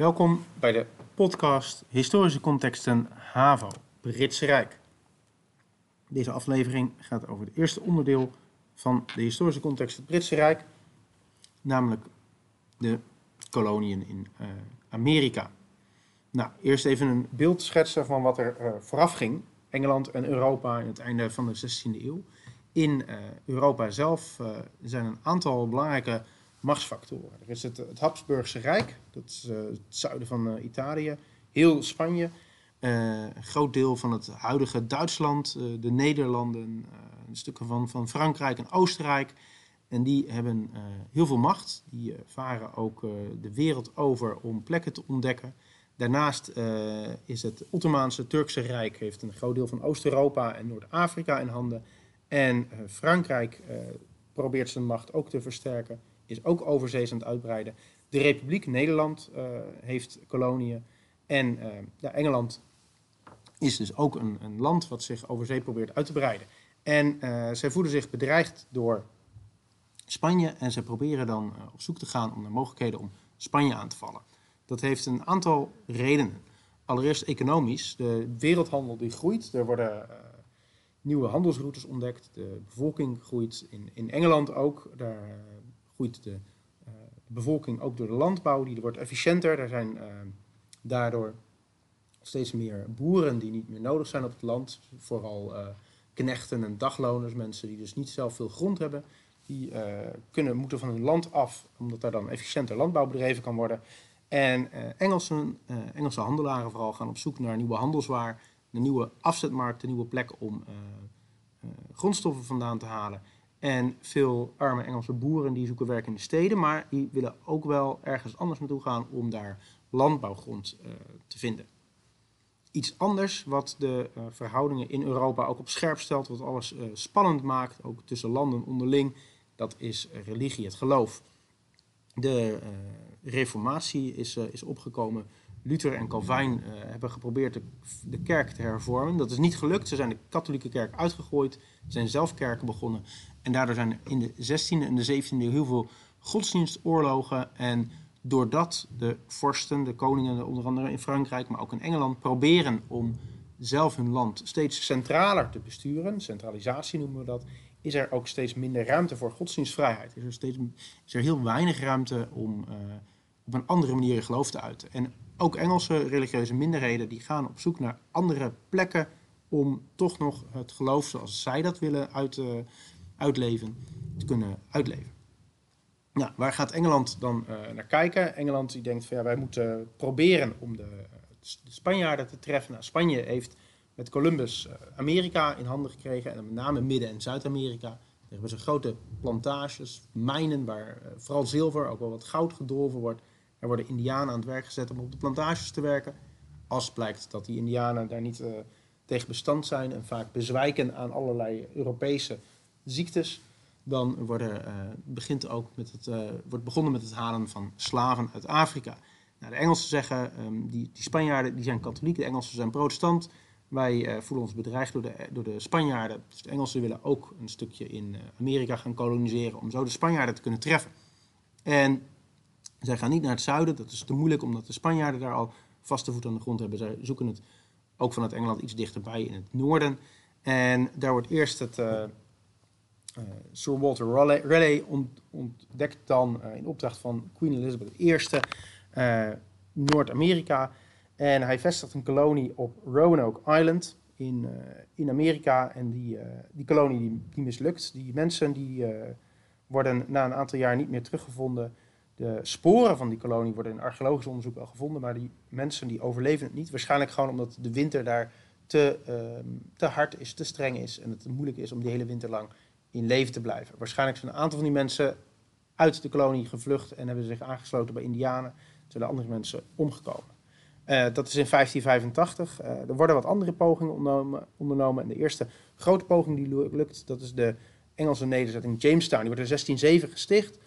Welkom bij de podcast Historische Contexten HAVO, Britse Rijk. Deze aflevering gaat over het eerste onderdeel van de historische context het Britse Rijk, namelijk de koloniën in uh, Amerika. Nou, eerst even een beeld schetsen van wat er uh, vooraf ging. Engeland en Europa in het einde van de 16e eeuw. In uh, Europa zelf zijn een aantal belangrijke machtsfactoren. Er is het, het Habsburgse Rijk, dat is het zuiden van Italië, heel Spanje, een groot deel van het huidige Duitsland, de Nederlanden, stukken van, van Frankrijk en Oostenrijk. En die hebben heel veel macht. Die varen ook de wereld over om plekken te ontdekken. Daarnaast uh, is het Ottomaanse Turkse Rijk heeft een groot deel van Oost-Europa en Noord-Afrika in handen. En Frankrijk probeert zijn macht ook te versterken, is ook overzees aan het uitbreiden. De Republiek Nederland heeft koloniën. En ja, Engeland is dus ook een, een, land wat zich over zee probeert uit te breiden. En zij voelen zich bedreigd door Spanje en ze proberen dan op zoek te gaan om naar mogelijkheden om Spanje aan te vallen. Dat heeft een aantal redenen. Allereerst economisch. De wereldhandel die groeit. Er worden nieuwe handelsroutes ontdekt. De bevolking groeit. In, in Engeland ook. Daar groeit de, uh, de, bevolking ook door de landbouw. Die wordt efficiënter. Er zijn daardoor steeds meer boeren die niet meer nodig zijn op het land. Vooral knechten en dagloners. Mensen die dus niet zelf veel grond hebben. Die kunnen, moeten van hun land af. Omdat daar dan efficiënter landbouw bedreven kan worden. En Engelsen, Engelse handelaren vooral gaan op zoek naar nieuwe handelswaar, een nieuwe afzetmarkt, een nieuwe plek om grondstoffen vandaan te halen. En veel arme Engelse boeren die zoeken werk in de steden, maar die willen ook wel ergens anders naartoe gaan om daar landbouwgrond te vinden. Iets anders wat de verhoudingen in Europa ook op scherp stelt, wat alles spannend maakt, ook tussen landen onderling, dat is religie, het geloof. De reformatie is, is opgekomen. Luther en Calvijn uh, hebben geprobeerd de, kerk te hervormen. Dat is niet gelukt. Ze zijn de katholieke kerk uitgegooid, zijn zelf kerken begonnen. En daardoor zijn in de 16e en de 17e eeuw heel veel godsdienstoorlogen. En doordat de vorsten, de koningen, onder andere in Frankrijk, maar ook in Engeland, proberen om zelf hun land steeds centraler te besturen, centralisatie noemen we dat, is er ook steeds minder ruimte voor godsdienstvrijheid. Is er, steeds, is er heel weinig ruimte om uh, op een andere manier je geloof te uiten. En ook Engelse religieuze minderheden die gaan op zoek naar andere plekken om toch nog het geloof zoals zij dat willen uit, uh, uitleven, te kunnen uitleven. Nou, waar gaat Engeland dan uh, naar kijken? Engeland die denkt van ja, wij moeten proberen om de, de Spanjaarden te treffen. Nou, Spanje heeft met Columbus uh, Amerika in handen gekregen en met name Midden- en Zuid-Amerika. Daar hebben ze grote plantages, mijnen waar vooral zilver, ook wel wat goud gedolven wordt. Er worden indianen aan het werk gezet om op de plantages te werken. Als blijkt dat die indianen daar niet uh, tegen bestand zijn en vaak bezwijken aan allerlei Europese ziektes, dan worden, uh, begint ook met het, uh, wordt begonnen met het halen van slaven uit Afrika. Nou, de Engelsen zeggen, um, die, die Spanjaarden die zijn katholiek, de Engelsen zijn protestant. Wij voelen ons bedreigd door de, door de Spanjaarden. Dus de Engelsen willen ook een stukje in Amerika gaan koloniseren om zo de Spanjaarden te kunnen treffen. En zij gaan niet naar het zuiden, dat is te moeilijk omdat de Spanjaarden daar al vaste voet aan de grond hebben. Zij zoeken het ook vanuit Engeland iets dichterbij in het noorden. En daar wordt eerst het uh, uh, Sir Walter Raleigh ontdekt dan uh, in opdracht van Queen Elizabeth I Noord-Amerika. En hij vestigt een kolonie op Roanoke Island in, in Amerika. En die, die kolonie die, die, mislukt. Die mensen die worden na een aantal jaar niet meer teruggevonden. De sporen van die kolonie worden in archeologisch onderzoek wel gevonden, maar die mensen die overleven het niet. Waarschijnlijk gewoon omdat de winter daar te, uh, te hard is, te streng is en het moeilijk is om die hele winter lang in leven te blijven. Waarschijnlijk zijn een aantal van die mensen uit de kolonie gevlucht en hebben zich aangesloten bij Indianen, terwijl andere mensen omgekomen. Uh, dat is in 1585. Uh, eh, er worden wat andere pogingen ondernomen, ondernomen. En de eerste grote poging die lukt, dat is de Engelse nederzetting Jamestown. Die wordt in 1607 gesticht.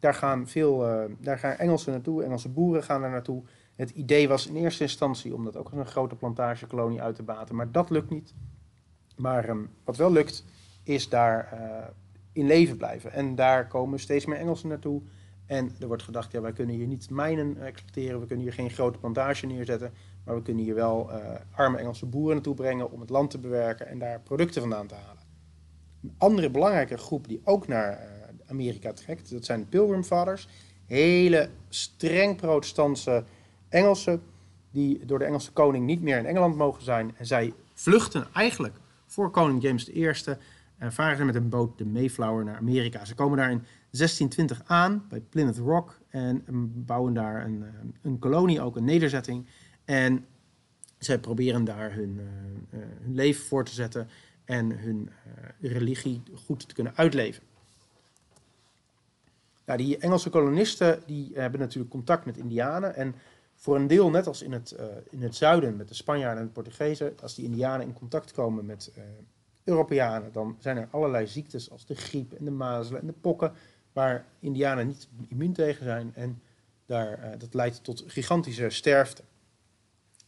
Daar gaan veel uh, daar gaan Engelsen naartoe, Engelse boeren gaan daar naartoe. Het idee was in eerste instantie om dat ook als een grote plantagekolonie uit te baten, maar dat lukt niet. Maar um, wat wel lukt, is daar uh, in leven blijven. En daar komen steeds meer Engelsen naartoe. En er wordt gedacht, ja, wij kunnen hier niet mijnen exploiteren, we kunnen hier geen grote plantage neerzetten, maar we kunnen hier wel arme Engelse boeren naartoe brengen om het land te bewerken en daar producten vandaan te halen. Een andere belangrijke groep die ook naar Amerika trekt, dat zijn de Pilgrim Fathers. Hele streng protestantse Engelsen die door de Engelse koning niet meer in Engeland mogen zijn. En zij vluchten eigenlijk voor koning James I en varen met een boot de Mayflower naar Amerika. Ze komen daar in 1620 aan bij Plymouth Rock en bouwen daar een, eh, een kolonie, ook een nederzetting. En zij proberen daar hun, uh, hun leven voor te zetten en hun religie goed te kunnen uitleven. Die Engelse kolonisten die hebben natuurlijk contact met Indianen. En voor een deel, net als in het, uh, in het zuiden met de Spanjaarden en de Portugezen, als die Indianen in contact komen met uh, Europeanen, dan zijn er allerlei ziektes als de griep en de mazelen en de pokken, waar Indianen niet immuun tegen zijn. En daar, dat leidt tot gigantische sterfte.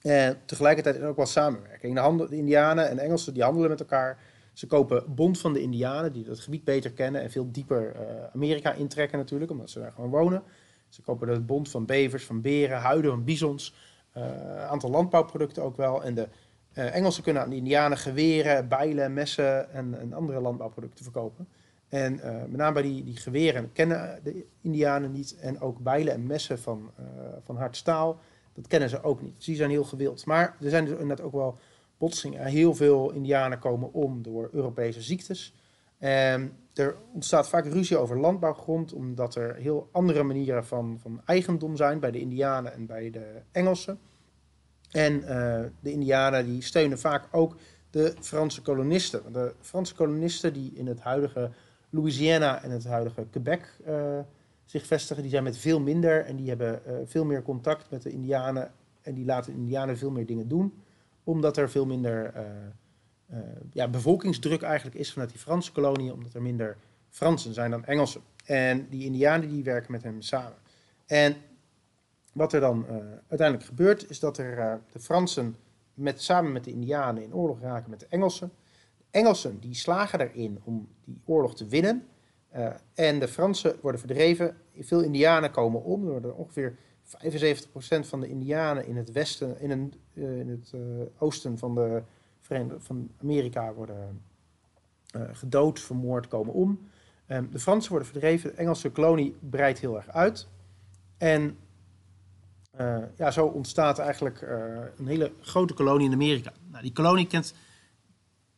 En tegelijkertijd is er ook wel samenwerking. De, handel, de Indianen en Engelsen die handelen met elkaar. Ze kopen bond van de Indianen, die dat gebied beter kennen en veel dieper Amerika intrekken natuurlijk, omdat ze daar gewoon wonen. Ze kopen het bond van bevers, van beren, huiden, van bizons. Een uh, aantal landbouwproducten ook wel. En de uh, Engelsen kunnen aan de Indianen geweren, bijlen, messen en, en andere landbouwproducten verkopen. En met name bij die, die geweren kennen de Indianen niet. En ook bijlen en messen van, van hard staal, dat kennen ze ook niet. Dus die zijn heel gewild. Maar er zijn dus inderdaad ook wel botsingen. Heel veel Indianen komen om door Europese ziektes. En er ontstaat vaak ruzie over landbouwgrond, omdat er heel andere manieren van, van eigendom zijn bij de Indianen en bij de Engelsen. En uh, de Indianen die steunen vaak ook de Franse kolonisten. De Franse kolonisten die in het huidige Louisiana en het huidige Quebec uh, zich vestigen, die zijn met veel minder en die hebben uh, veel meer contact met de Indianen. En die laten de Indianen veel meer dingen doen, omdat er veel minder uh, ja, bevolkingsdruk eigenlijk is vanuit die Franse koloniën, omdat er minder Fransen zijn dan Engelsen. En die Indianen die werken met hem samen. En wat er dan uh, uiteindelijk gebeurt, is dat er de Fransen met, samen met de Indianen in oorlog raken met de Engelsen. De Engelsen die slagen erin om die oorlog te winnen. en de Fransen worden verdreven. Veel Indianen komen om. Er worden ongeveer 75% van de Indianen in het westen, in, een, in het oosten van de van Amerika worden uh, gedood, vermoord, komen om. Um, de Fransen worden verdreven, de Engelse kolonie breidt heel erg uit. En ja, zo ontstaat eigenlijk een hele grote kolonie in Amerika. Nou, die kolonie kent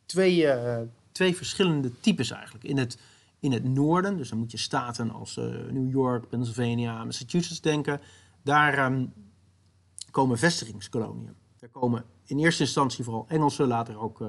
twee, twee verschillende types eigenlijk. In het, in het noorden, dus dan moet je staten als New York, Pennsylvania, Massachusetts denken. Daar um, komen vestigingskoloniën. Daar komen in eerste instantie vooral Engelse, later ook uh,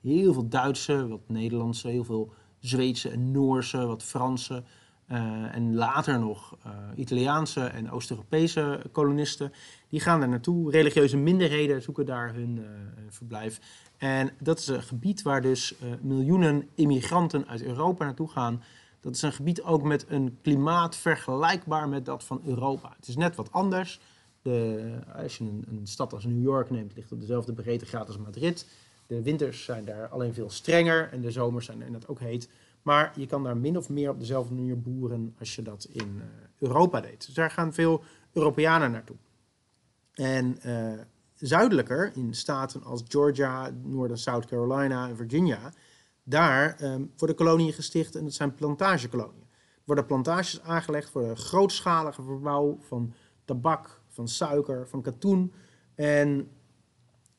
heel veel Duitse, wat Nederlandse, heel veel Zweedse en Noorse, wat Franse. Uh, en later nog uh, Italiaanse en Oost-Europese kolonisten. Die gaan daar naartoe. Religieuze minderheden zoeken daar hun verblijf. En dat is een gebied waar dus miljoenen immigranten uit Europa naartoe gaan. Dat is een gebied ook met een klimaat vergelijkbaar met dat van Europa. Het is net wat anders. De, als je een, een, stad als New York neemt, ligt op dezelfde breedtegraad als Madrid. De winters zijn daar alleen veel strenger en de zomers zijn inderdaad ook heet. Maar je kan daar min of meer op dezelfde manier boeren als je dat in uh, Europa deed. Dus daar gaan veel Europeanen naartoe. En uh, zuidelijker, in staten als Georgia, Noord- South Carolina en Virginia, daar um, worden koloniën gesticht en dat zijn plantagekoloniën. Er worden plantages aangelegd voor de grootschalige verbouw van tabak, van suiker, van katoen. En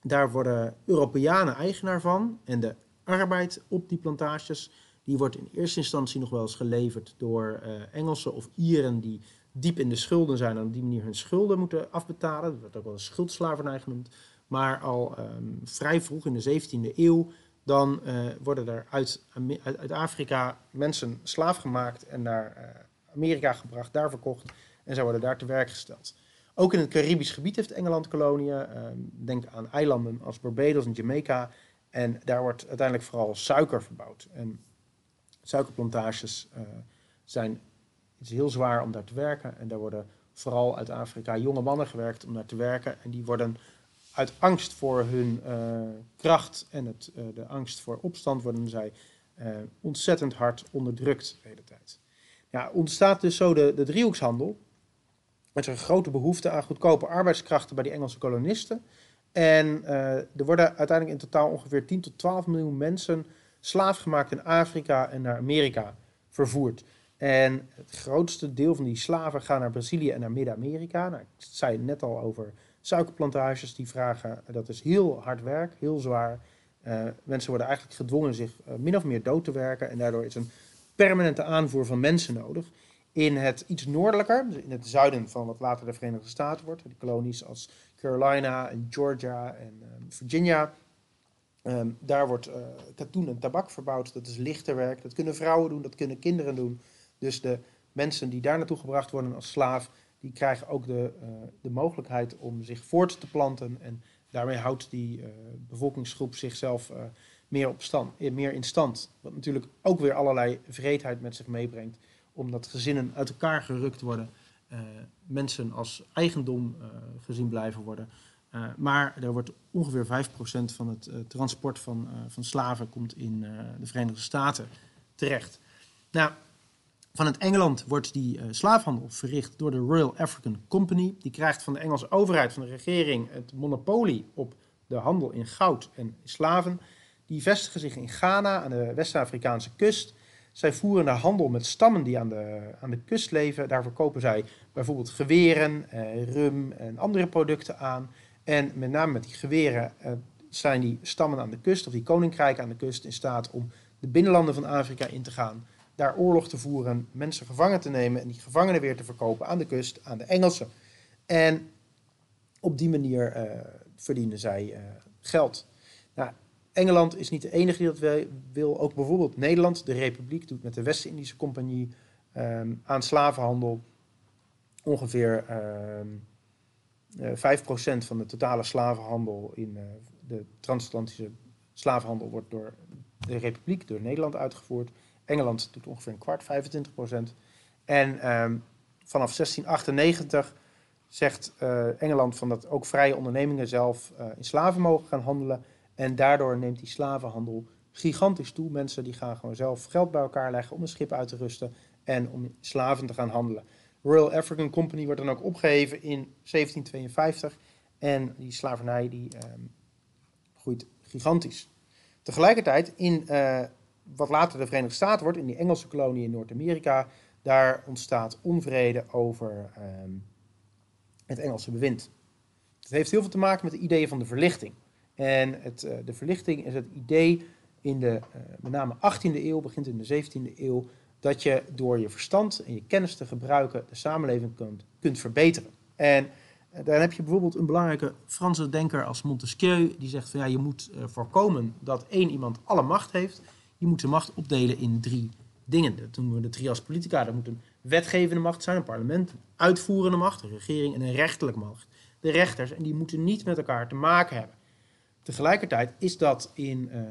daar worden Europeanen eigenaar van. En de arbeid op die plantages, die wordt in eerste instantie nog wel eens geleverd door uh, Engelsen of Ieren die diep in de schulden zijn en op die manier hun schulden moeten afbetalen. Dat wordt ook wel een schuldslavernij genoemd. Maar al um, vrij vroeg in de 17e eeuw, dan uh, worden er uit, uit, Afrika mensen slaaf gemaakt en naar uh, Amerika gebracht, daar verkocht. En zij worden daar te werk gesteld. Ook in het Caribisch gebied heeft Engeland koloniën. Ehm, denk aan eilanden als Barbados en Jamaica. En daar wordt uiteindelijk vooral suiker verbouwd. En suikerplantages uh, zijn het is heel zwaar om daar te werken. En daar worden vooral uit Afrika jonge mannen gewerkt om daar te werken. En die worden uit angst voor hun uh, kracht en het, uh, de angst voor opstand worden zij ontzettend hard onderdrukt de hele tijd. Nou, ontstaat dus zo de, de driehoekshandel. Met een grote behoefte aan goedkope arbeidskrachten bij die Engelse kolonisten. En er worden uiteindelijk in totaal ongeveer 10 tot 12 miljoen mensen slaafgemaakt in Afrika en naar Amerika vervoerd. En het grootste deel van die slaven gaan naar Brazilië en naar Midden-Amerika. Nou, ik zei net al over suikerplantages die vragen, dat is heel hard werk, heel zwaar. Uh, mensen worden eigenlijk gedwongen zich uh, min of meer dood te werken en daardoor is een permanente aanvoer van mensen nodig. In het iets noordelijker, dus in het zuiden van wat later de Verenigde Staten wordt, die kolonies als Carolina en Georgia en um, Virginia, um, daar wordt katoen en tabak verbouwd. Dat is lichter werk, dat kunnen vrouwen doen, dat kunnen kinderen doen. Dus de mensen die daar naartoe gebracht worden als slaaf, die krijgen ook de, uh, de mogelijkheid om zich voort te planten. En daarmee houdt die uh, bevolkingsgroep zichzelf uh, meer, op stand, meer in stand. Wat natuurlijk ook weer allerlei vreedheid met zich meebrengt, omdat gezinnen uit elkaar gerukt worden. mensen als eigendom gezien blijven worden. maar er wordt ongeveer 5% van het transport van, van slaven komt in de Verenigde Staten terecht. Nou, Vanuit Engeland wordt die uh, slaafhandel verricht door de Royal African Company. Die krijgt van de Engelse overheid, van de regering, het monopolie op de handel in goud en slaven. Die vestigen zich in Ghana aan de West-Afrikaanse kust. Zij voeren de handel met stammen die aan de, aan de kust leven. Daar verkopen zij bijvoorbeeld geweren, eh, rum en andere producten aan. En met name met die geweren eh, zijn die stammen aan de kust, of die koninkrijken aan de kust, in staat om de binnenlanden van Afrika in te gaan daar oorlog te voeren, mensen gevangen te nemen en die gevangenen weer te verkopen aan de kust, aan de Engelsen. En op die manier uh, verdienen zij uh, geld. Nou, Engeland is niet de enige die dat wil. Ook bijvoorbeeld Nederland, de Republiek, doet met de West-Indische Compagnie um, aan slavenhandel ongeveer um, uh, 5% van de totale slavenhandel in de transatlantische slavenhandel wordt door de Republiek, door Nederland uitgevoerd. Engeland doet ongeveer een kwart, 25 procent. En um, vanaf 1698 zegt uh, Engeland van dat ook vrije ondernemingen zelf uh, in slaven mogen gaan handelen. En daardoor neemt die slavenhandel gigantisch toe. Mensen die gaan gewoon zelf geld bij elkaar leggen om een schip uit te rusten en om slaven te gaan handelen. Royal African Company wordt dan ook opgeheven in 1752 en die slavernij die um, groeit gigantisch. Tegelijkertijd in uh, wat later de Verenigde Staten wordt, in die Engelse kolonie in Noord-Amerika, daar ontstaat onvrede over um, het Engelse bewind. Het heeft heel veel te maken met de ideeën van de verlichting. En het, uh, de verlichting is het idee in de uh, met name 18e eeuw, begint in de 17e eeuw, dat je door je verstand en je kennis te gebruiken de samenleving kunt, kunt verbeteren. En uh, daar heb je bijvoorbeeld een belangrijke Franse denker als Montesquieu, die zegt van ja, je moet voorkomen dat één iemand alle macht heeft je moet de macht opdelen in drie dingen. Dat noemen we de trias politica. Dat moet een wetgevende macht zijn, een parlement, een uitvoerende macht, een regering en een rechterlijke macht. De rechters, en die moeten niet met elkaar te maken hebben. Tegelijkertijd is dat in uh,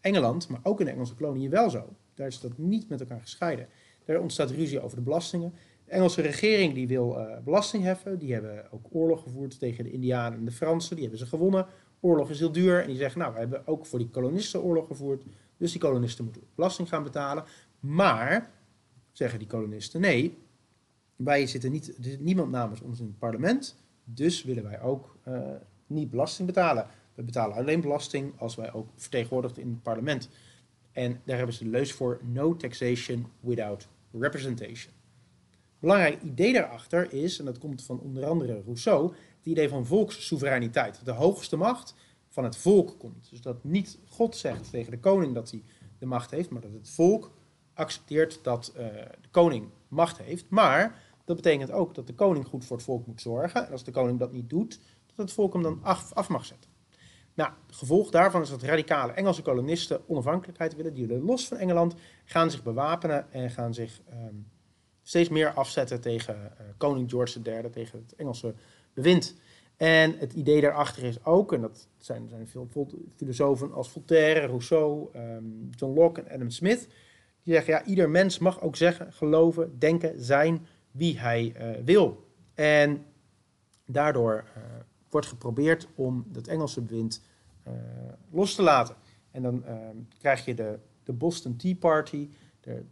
Engeland, maar ook in de Engelse koloniën wel zo. Daar is dat niet met elkaar gescheiden. Daar ontstaat ruzie over de belastingen. De Engelse regering die wil uh, belasting heffen. Die hebben ook oorlog gevoerd tegen de Indianen en de Fransen. Die hebben ze gewonnen. Oorlog is heel duur. En die zeggen, nou, we hebben ook voor die kolonisten oorlog gevoerd. Dus die kolonisten moeten belasting gaan betalen. Maar, zeggen die kolonisten, nee, wij zitten niet, er zit niemand namens ons in het parlement. Dus willen wij ook uh, niet belasting betalen. We betalen alleen belasting als wij ook vertegenwoordigd in het parlement. En daar hebben ze de leus voor: no taxation without representation. Belangrijk idee daarachter is, en dat komt van onder andere Rousseau, het idee van volkssoevereiniteit. De hoogste macht van het volk komt. Dus dat niet God zegt tegen de koning dat hij de macht heeft, maar dat het volk accepteert dat uh, de koning macht heeft. Maar dat betekent ook dat de koning goed voor het volk moet zorgen. En als de koning dat niet doet, dat het volk hem dan af, mag zetten. Nou, gevolg daarvan is dat radicale Engelse kolonisten onafhankelijkheid willen. Die willen los van Engeland, gaan zich bewapenen en gaan zich um, steeds meer afzetten tegen uh, koning George III, tegen het Engelse bewind. En het idee daarachter is ook, en dat zijn, zijn veel filosofen als Voltaire, Rousseau, um, John Locke en Adam Smith, die zeggen, ja, ieder mens mag ook zeggen, geloven, denken, zijn wie hij uh, wil. En daardoor uh, wordt geprobeerd om dat Engelse bewind uh, los te laten. En dan ehm, krijg je de, de Boston Tea Party,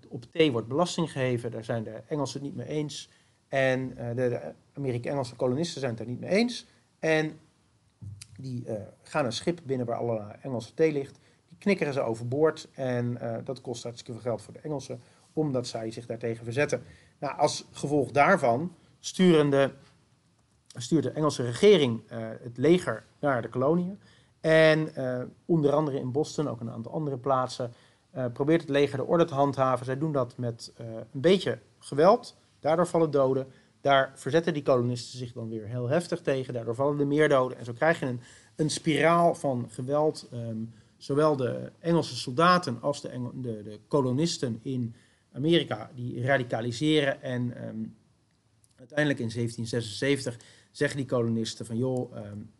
op thee wordt belasting geheven, daar zijn de Engelsen het niet mee eens. En de, de Amerika-Engelse kolonisten zijn het daar niet mee eens. En die uh, gaan een schip binnen waar alle Engelse thee ligt. Die knikkeren ze overboord. En uh, dat kost hartstikke veel geld voor de Engelsen, omdat zij zich daartegen verzetten. Nou, als gevolg daarvan stuurt de Engelse regering het leger naar de koloniën. En onder andere in Boston, ook een aantal andere plaatsen, probeert het leger de orde te handhaven. Zij doen dat met een beetje geweld. Daardoor vallen doden. Daar verzetten die kolonisten zich dan weer heel heftig tegen. Daardoor vallen er meer doden. En zo krijg je een, een spiraal van geweld. Um, zowel de Engelse soldaten als de, de, de, kolonisten in Amerika, die radicaliseren. En um, uiteindelijk in 1776 zeggen die kolonisten van joh, um,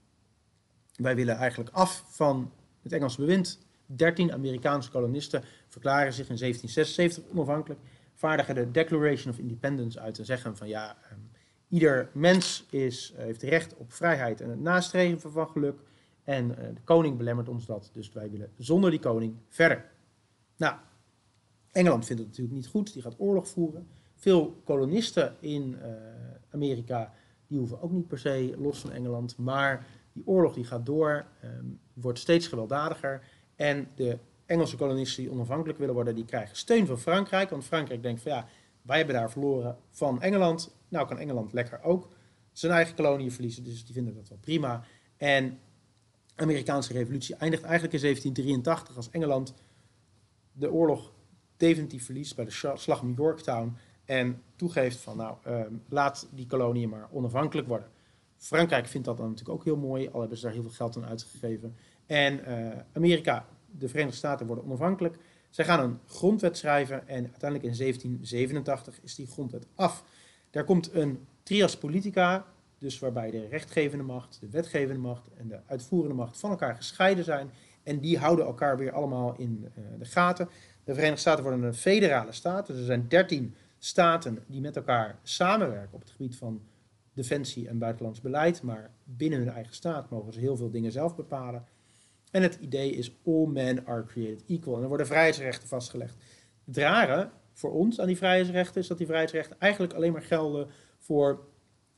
wij willen eigenlijk af van het Engelse bewind. 13 Amerikaanse kolonisten verklaren zich in 1776 onafhankelijk vaardigen de Declaration of Independence uit en zeggen van ja, um, ieder mens is, uh, heeft recht op vrijheid en het nastreven van geluk. En uh, de koning belemmert ons dat, dus wij willen zonder die koning verder. Nou, Engeland vindt het natuurlijk niet goed, die gaat oorlog voeren. Veel kolonisten in uh, Amerika, die hoeven ook niet per se los van Engeland, maar die oorlog die gaat door, um, wordt steeds gewelddadiger. En de Engelse kolonisten die onafhankelijk willen worden, die krijgen steun van Frankrijk. Want Frankrijk denkt van ja, wij hebben daar verloren van Engeland. Nou kan Engeland lekker ook zijn eigen koloniën verliezen. Dus die vinden dat wel prima. En de Amerikaanse revolutie eindigt eigenlijk in 1783 als Engeland de oorlog definitief verliest bij de slag om Yorktown. En toegeeft van nou, uh, laat die koloniën maar onafhankelijk worden. Frankrijk vindt dat dan natuurlijk ook heel mooi, al hebben ze daar heel veel geld aan uitgegeven. En uh, Amerika de Verenigde Staten worden onafhankelijk. Zij gaan een grondwet schrijven en uiteindelijk in 1787 is die grondwet af. Daar komt een trias politica, dus waarbij de rechtgevende macht, de wetgevende macht en de uitvoerende macht van elkaar gescheiden zijn. En die houden elkaar weer allemaal in uh, de gaten. De Verenigde Staten worden een federale staat. Dus er zijn 13 staten die met elkaar samenwerken op het gebied van defensie en buitenlands beleid. Maar binnen hun eigen staat mogen ze heel veel dingen zelf bepalen. En het idee is all men are created equal. En er worden vrijheidsrechten vastgelegd. Het rare voor ons aan die vrijheidsrechten is dat die vrijheidsrechten eigenlijk alleen maar gelden voor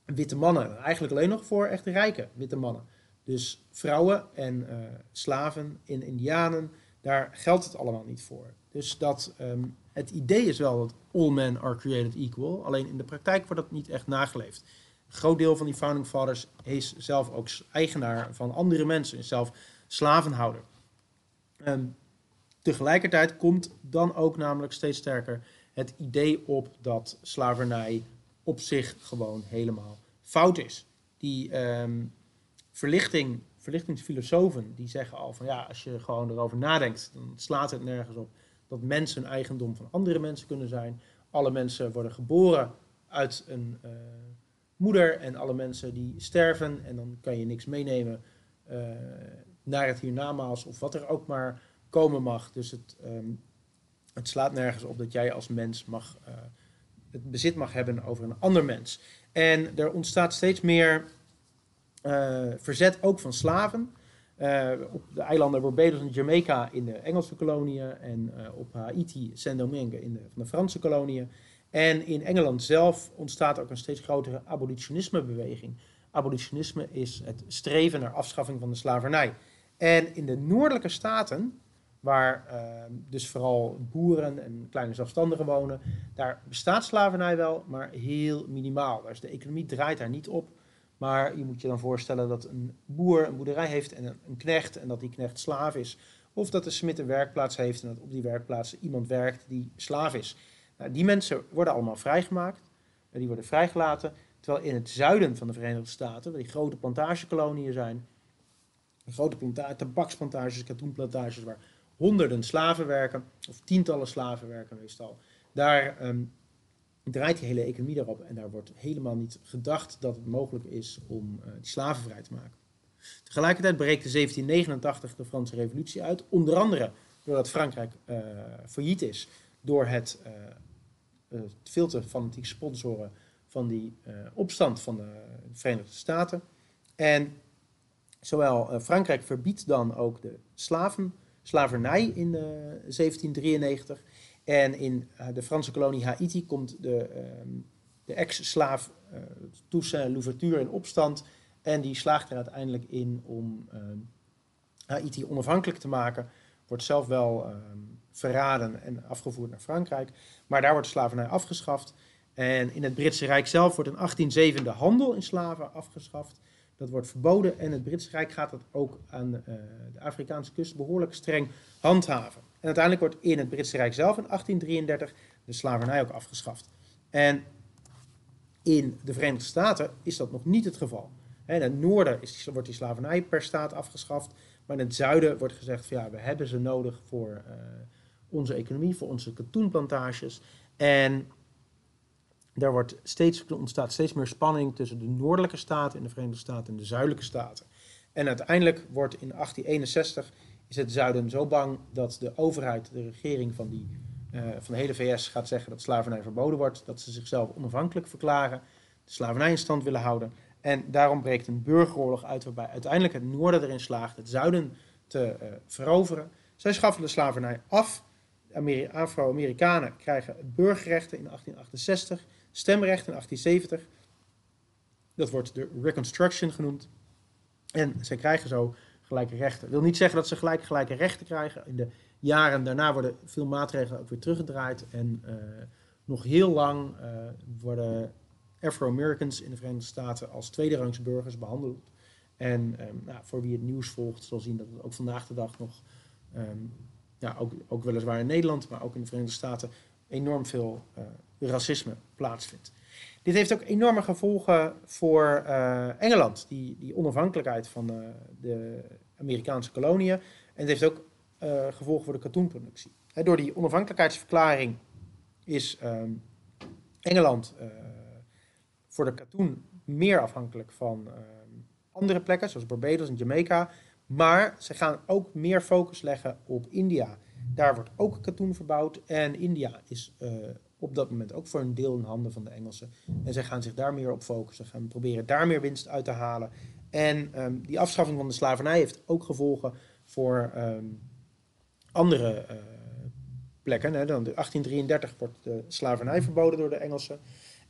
witte mannen. Eigenlijk alleen nog voor echt rijke witte mannen. Dus vrouwen en uh, slaven in Indianen, daar geldt het allemaal niet voor. Dus dat, um, het idee is wel dat all men are created equal. Alleen in de praktijk wordt dat niet echt nageleefd. Een groot deel van die founding fathers is zelf ook eigenaar van andere mensen. Is zelf slavenhouder. Um, tegelijkertijd komt dan ook namelijk steeds sterker het idee op dat slavernij op zich gewoon helemaal fout is. Die um, verlichting, verlichtingsfilosofen die zeggen al van ja, als je gewoon erover nadenkt, dan slaat het nergens op dat mensen eigendom van andere mensen kunnen zijn. Alle mensen worden geboren uit een uh, moeder en alle mensen die sterven en dan kan je niks meenemen uh, naar het hiernamaals of wat er ook maar komen mag. Dus het, um, het slaat nergens op dat jij als mens mag, uh, het bezit mag hebben over een ander mens. En er ontstaat steeds meer uh, verzet ook van slaven. Uh, op de eilanden Barbados en Jamaica in de Engelse koloniën en op Haiti, Saint-Domingue in de, van de Franse koloniën. En in Engeland zelf ontstaat ook een steeds grotere abolitionismebeweging. Abolitionisme is het streven naar afschaffing van de slavernij. En in de noordelijke staten, waar uh, dus vooral boeren en kleine zelfstandigen wonen, daar bestaat slavernij wel, maar heel minimaal. Dus de economie draait daar niet op. Maar je moet je dan voorstellen dat een boer een boerderij heeft en een, een knecht en dat die knecht slaaf is. Of dat de smid een werkplaats heeft en dat op die werkplaats iemand werkt die slaaf is. Nou, die mensen worden allemaal vrijgemaakt, die worden vrijgelaten. Terwijl in het zuiden van de Verenigde Staten, waar die grote plantagekoloniën zijn, grote planta tabaksplantages, katoenplantages, waar honderden slaven werken, of tientallen slaven werken meestal. Daar um, draait die hele economie daarop en daar wordt helemaal niet gedacht dat het mogelijk is om uh, slaven vrij te maken. Tegelijkertijd breekt 1789 de Franse Revolutie uit, onder andere doordat Frankrijk uh, failliet is door het, uh, het veel te fanatiek sponsoren van die opstand van de Verenigde Staten. En Zowel uh, Frankrijk verbiedt dan ook de slaven, slavernij in uh, 1793. En in de Franse kolonie Haiti komt de, ehm, de ex-slaaf Toussaint Louverture in opstand. En die slaagt er uiteindelijk in om Haiti onafhankelijk te maken. Wordt zelf wel ehm, verraden en afgevoerd naar Frankrijk. Maar daar wordt slavernij afgeschaft. En in het Britse Rijk zelf wordt in 1807 de handel in slaven afgeschaft. Dat wordt verboden en het Britse Rijk gaat dat ook aan uh, de Afrikaanse kust behoorlijk streng handhaven. En uiteindelijk wordt in het Britse Rijk zelf in 1833 de slavernij ook afgeschaft. En in de Verenigde Staten is dat nog niet het geval. In het noorden is, wordt die slavernij per staat afgeschaft, maar in het zuiden wordt gezegd ja, we hebben ze nodig voor uh, onze economie, voor onze katoenplantages. En daar wordt steeds, ontstaat steeds meer spanning tussen de noordelijke staten in de Verenigde Staten en de zuidelijke staten. En uiteindelijk wordt in 1861 is het zuiden zo bang dat de overheid, de regering van, die, uh, van de hele VS gaat zeggen dat slavernij verboden wordt, dat ze zichzelf onafhankelijk verklaren, de slavernij in stand willen houden. En daarom breekt een burgeroorlog uit waarbij uiteindelijk het noorden erin slaagt het zuiden te uh, veroveren. Zij schaffen de slavernij af. Afro-Amerikanen krijgen burgerrechten in 1868 stemrecht in 1870. Dat wordt de Reconstruction genoemd. En zij krijgen zo gelijke rechten. Dat wil niet zeggen dat ze gelijk gelijke rechten krijgen. In de jaren daarna worden veel maatregelen ook weer teruggedraaid. En uh, nog heel lang uh, worden Afro-Americans in de Verenigde Staten als tweederangs burgers behandeld. En um, nou, voor wie het nieuws volgt, zal zien dat het ook vandaag de dag nog, um, ja, ook, ook weliswaar in Nederland, maar ook in de Verenigde Staten, enorm veel uh, racisme plaatsvindt. Dit heeft ook enorme gevolgen voor uh, Engeland, die, die onafhankelijkheid van uh, de Amerikaanse koloniën. En het heeft ook uh, gevolgen voor de katoenproductie. Door die onafhankelijkheidsverklaring is um, Engeland voor de katoen meer afhankelijk van andere plekken, zoals Barbados en Jamaica. Maar ze gaan ook meer focus leggen op India. Daar wordt ook katoen verbouwd en India is op dat moment ook voor een deel in handen van de Engelsen. En zij gaan zich daar meer op focussen, gaan proberen daar meer winst uit te halen. En um, die afschaffing van de slavernij heeft ook gevolgen voor um, andere uh, plekken. Hè. Dan 1833 wordt de slavernij verboden door de Engelsen.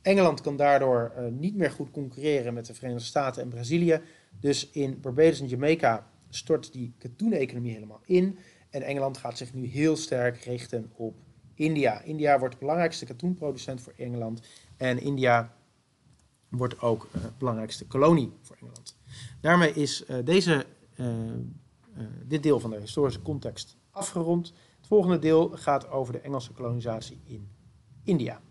Engeland kan daardoor uh, niet meer goed concurreren met de Verenigde Staten en Brazilië. Dus in Barbados en Jamaica stort die katoeneconomie helemaal in. En Engeland gaat zich nu heel sterk richten op India. India wordt de belangrijkste katoenproducent voor Engeland. En India wordt ook uh, belangrijkste kolonie voor Engeland. Daarmee is uh, deze, uh, dit deel van de historische context afgerond. Het volgende deel gaat over de Engelse kolonisatie in India.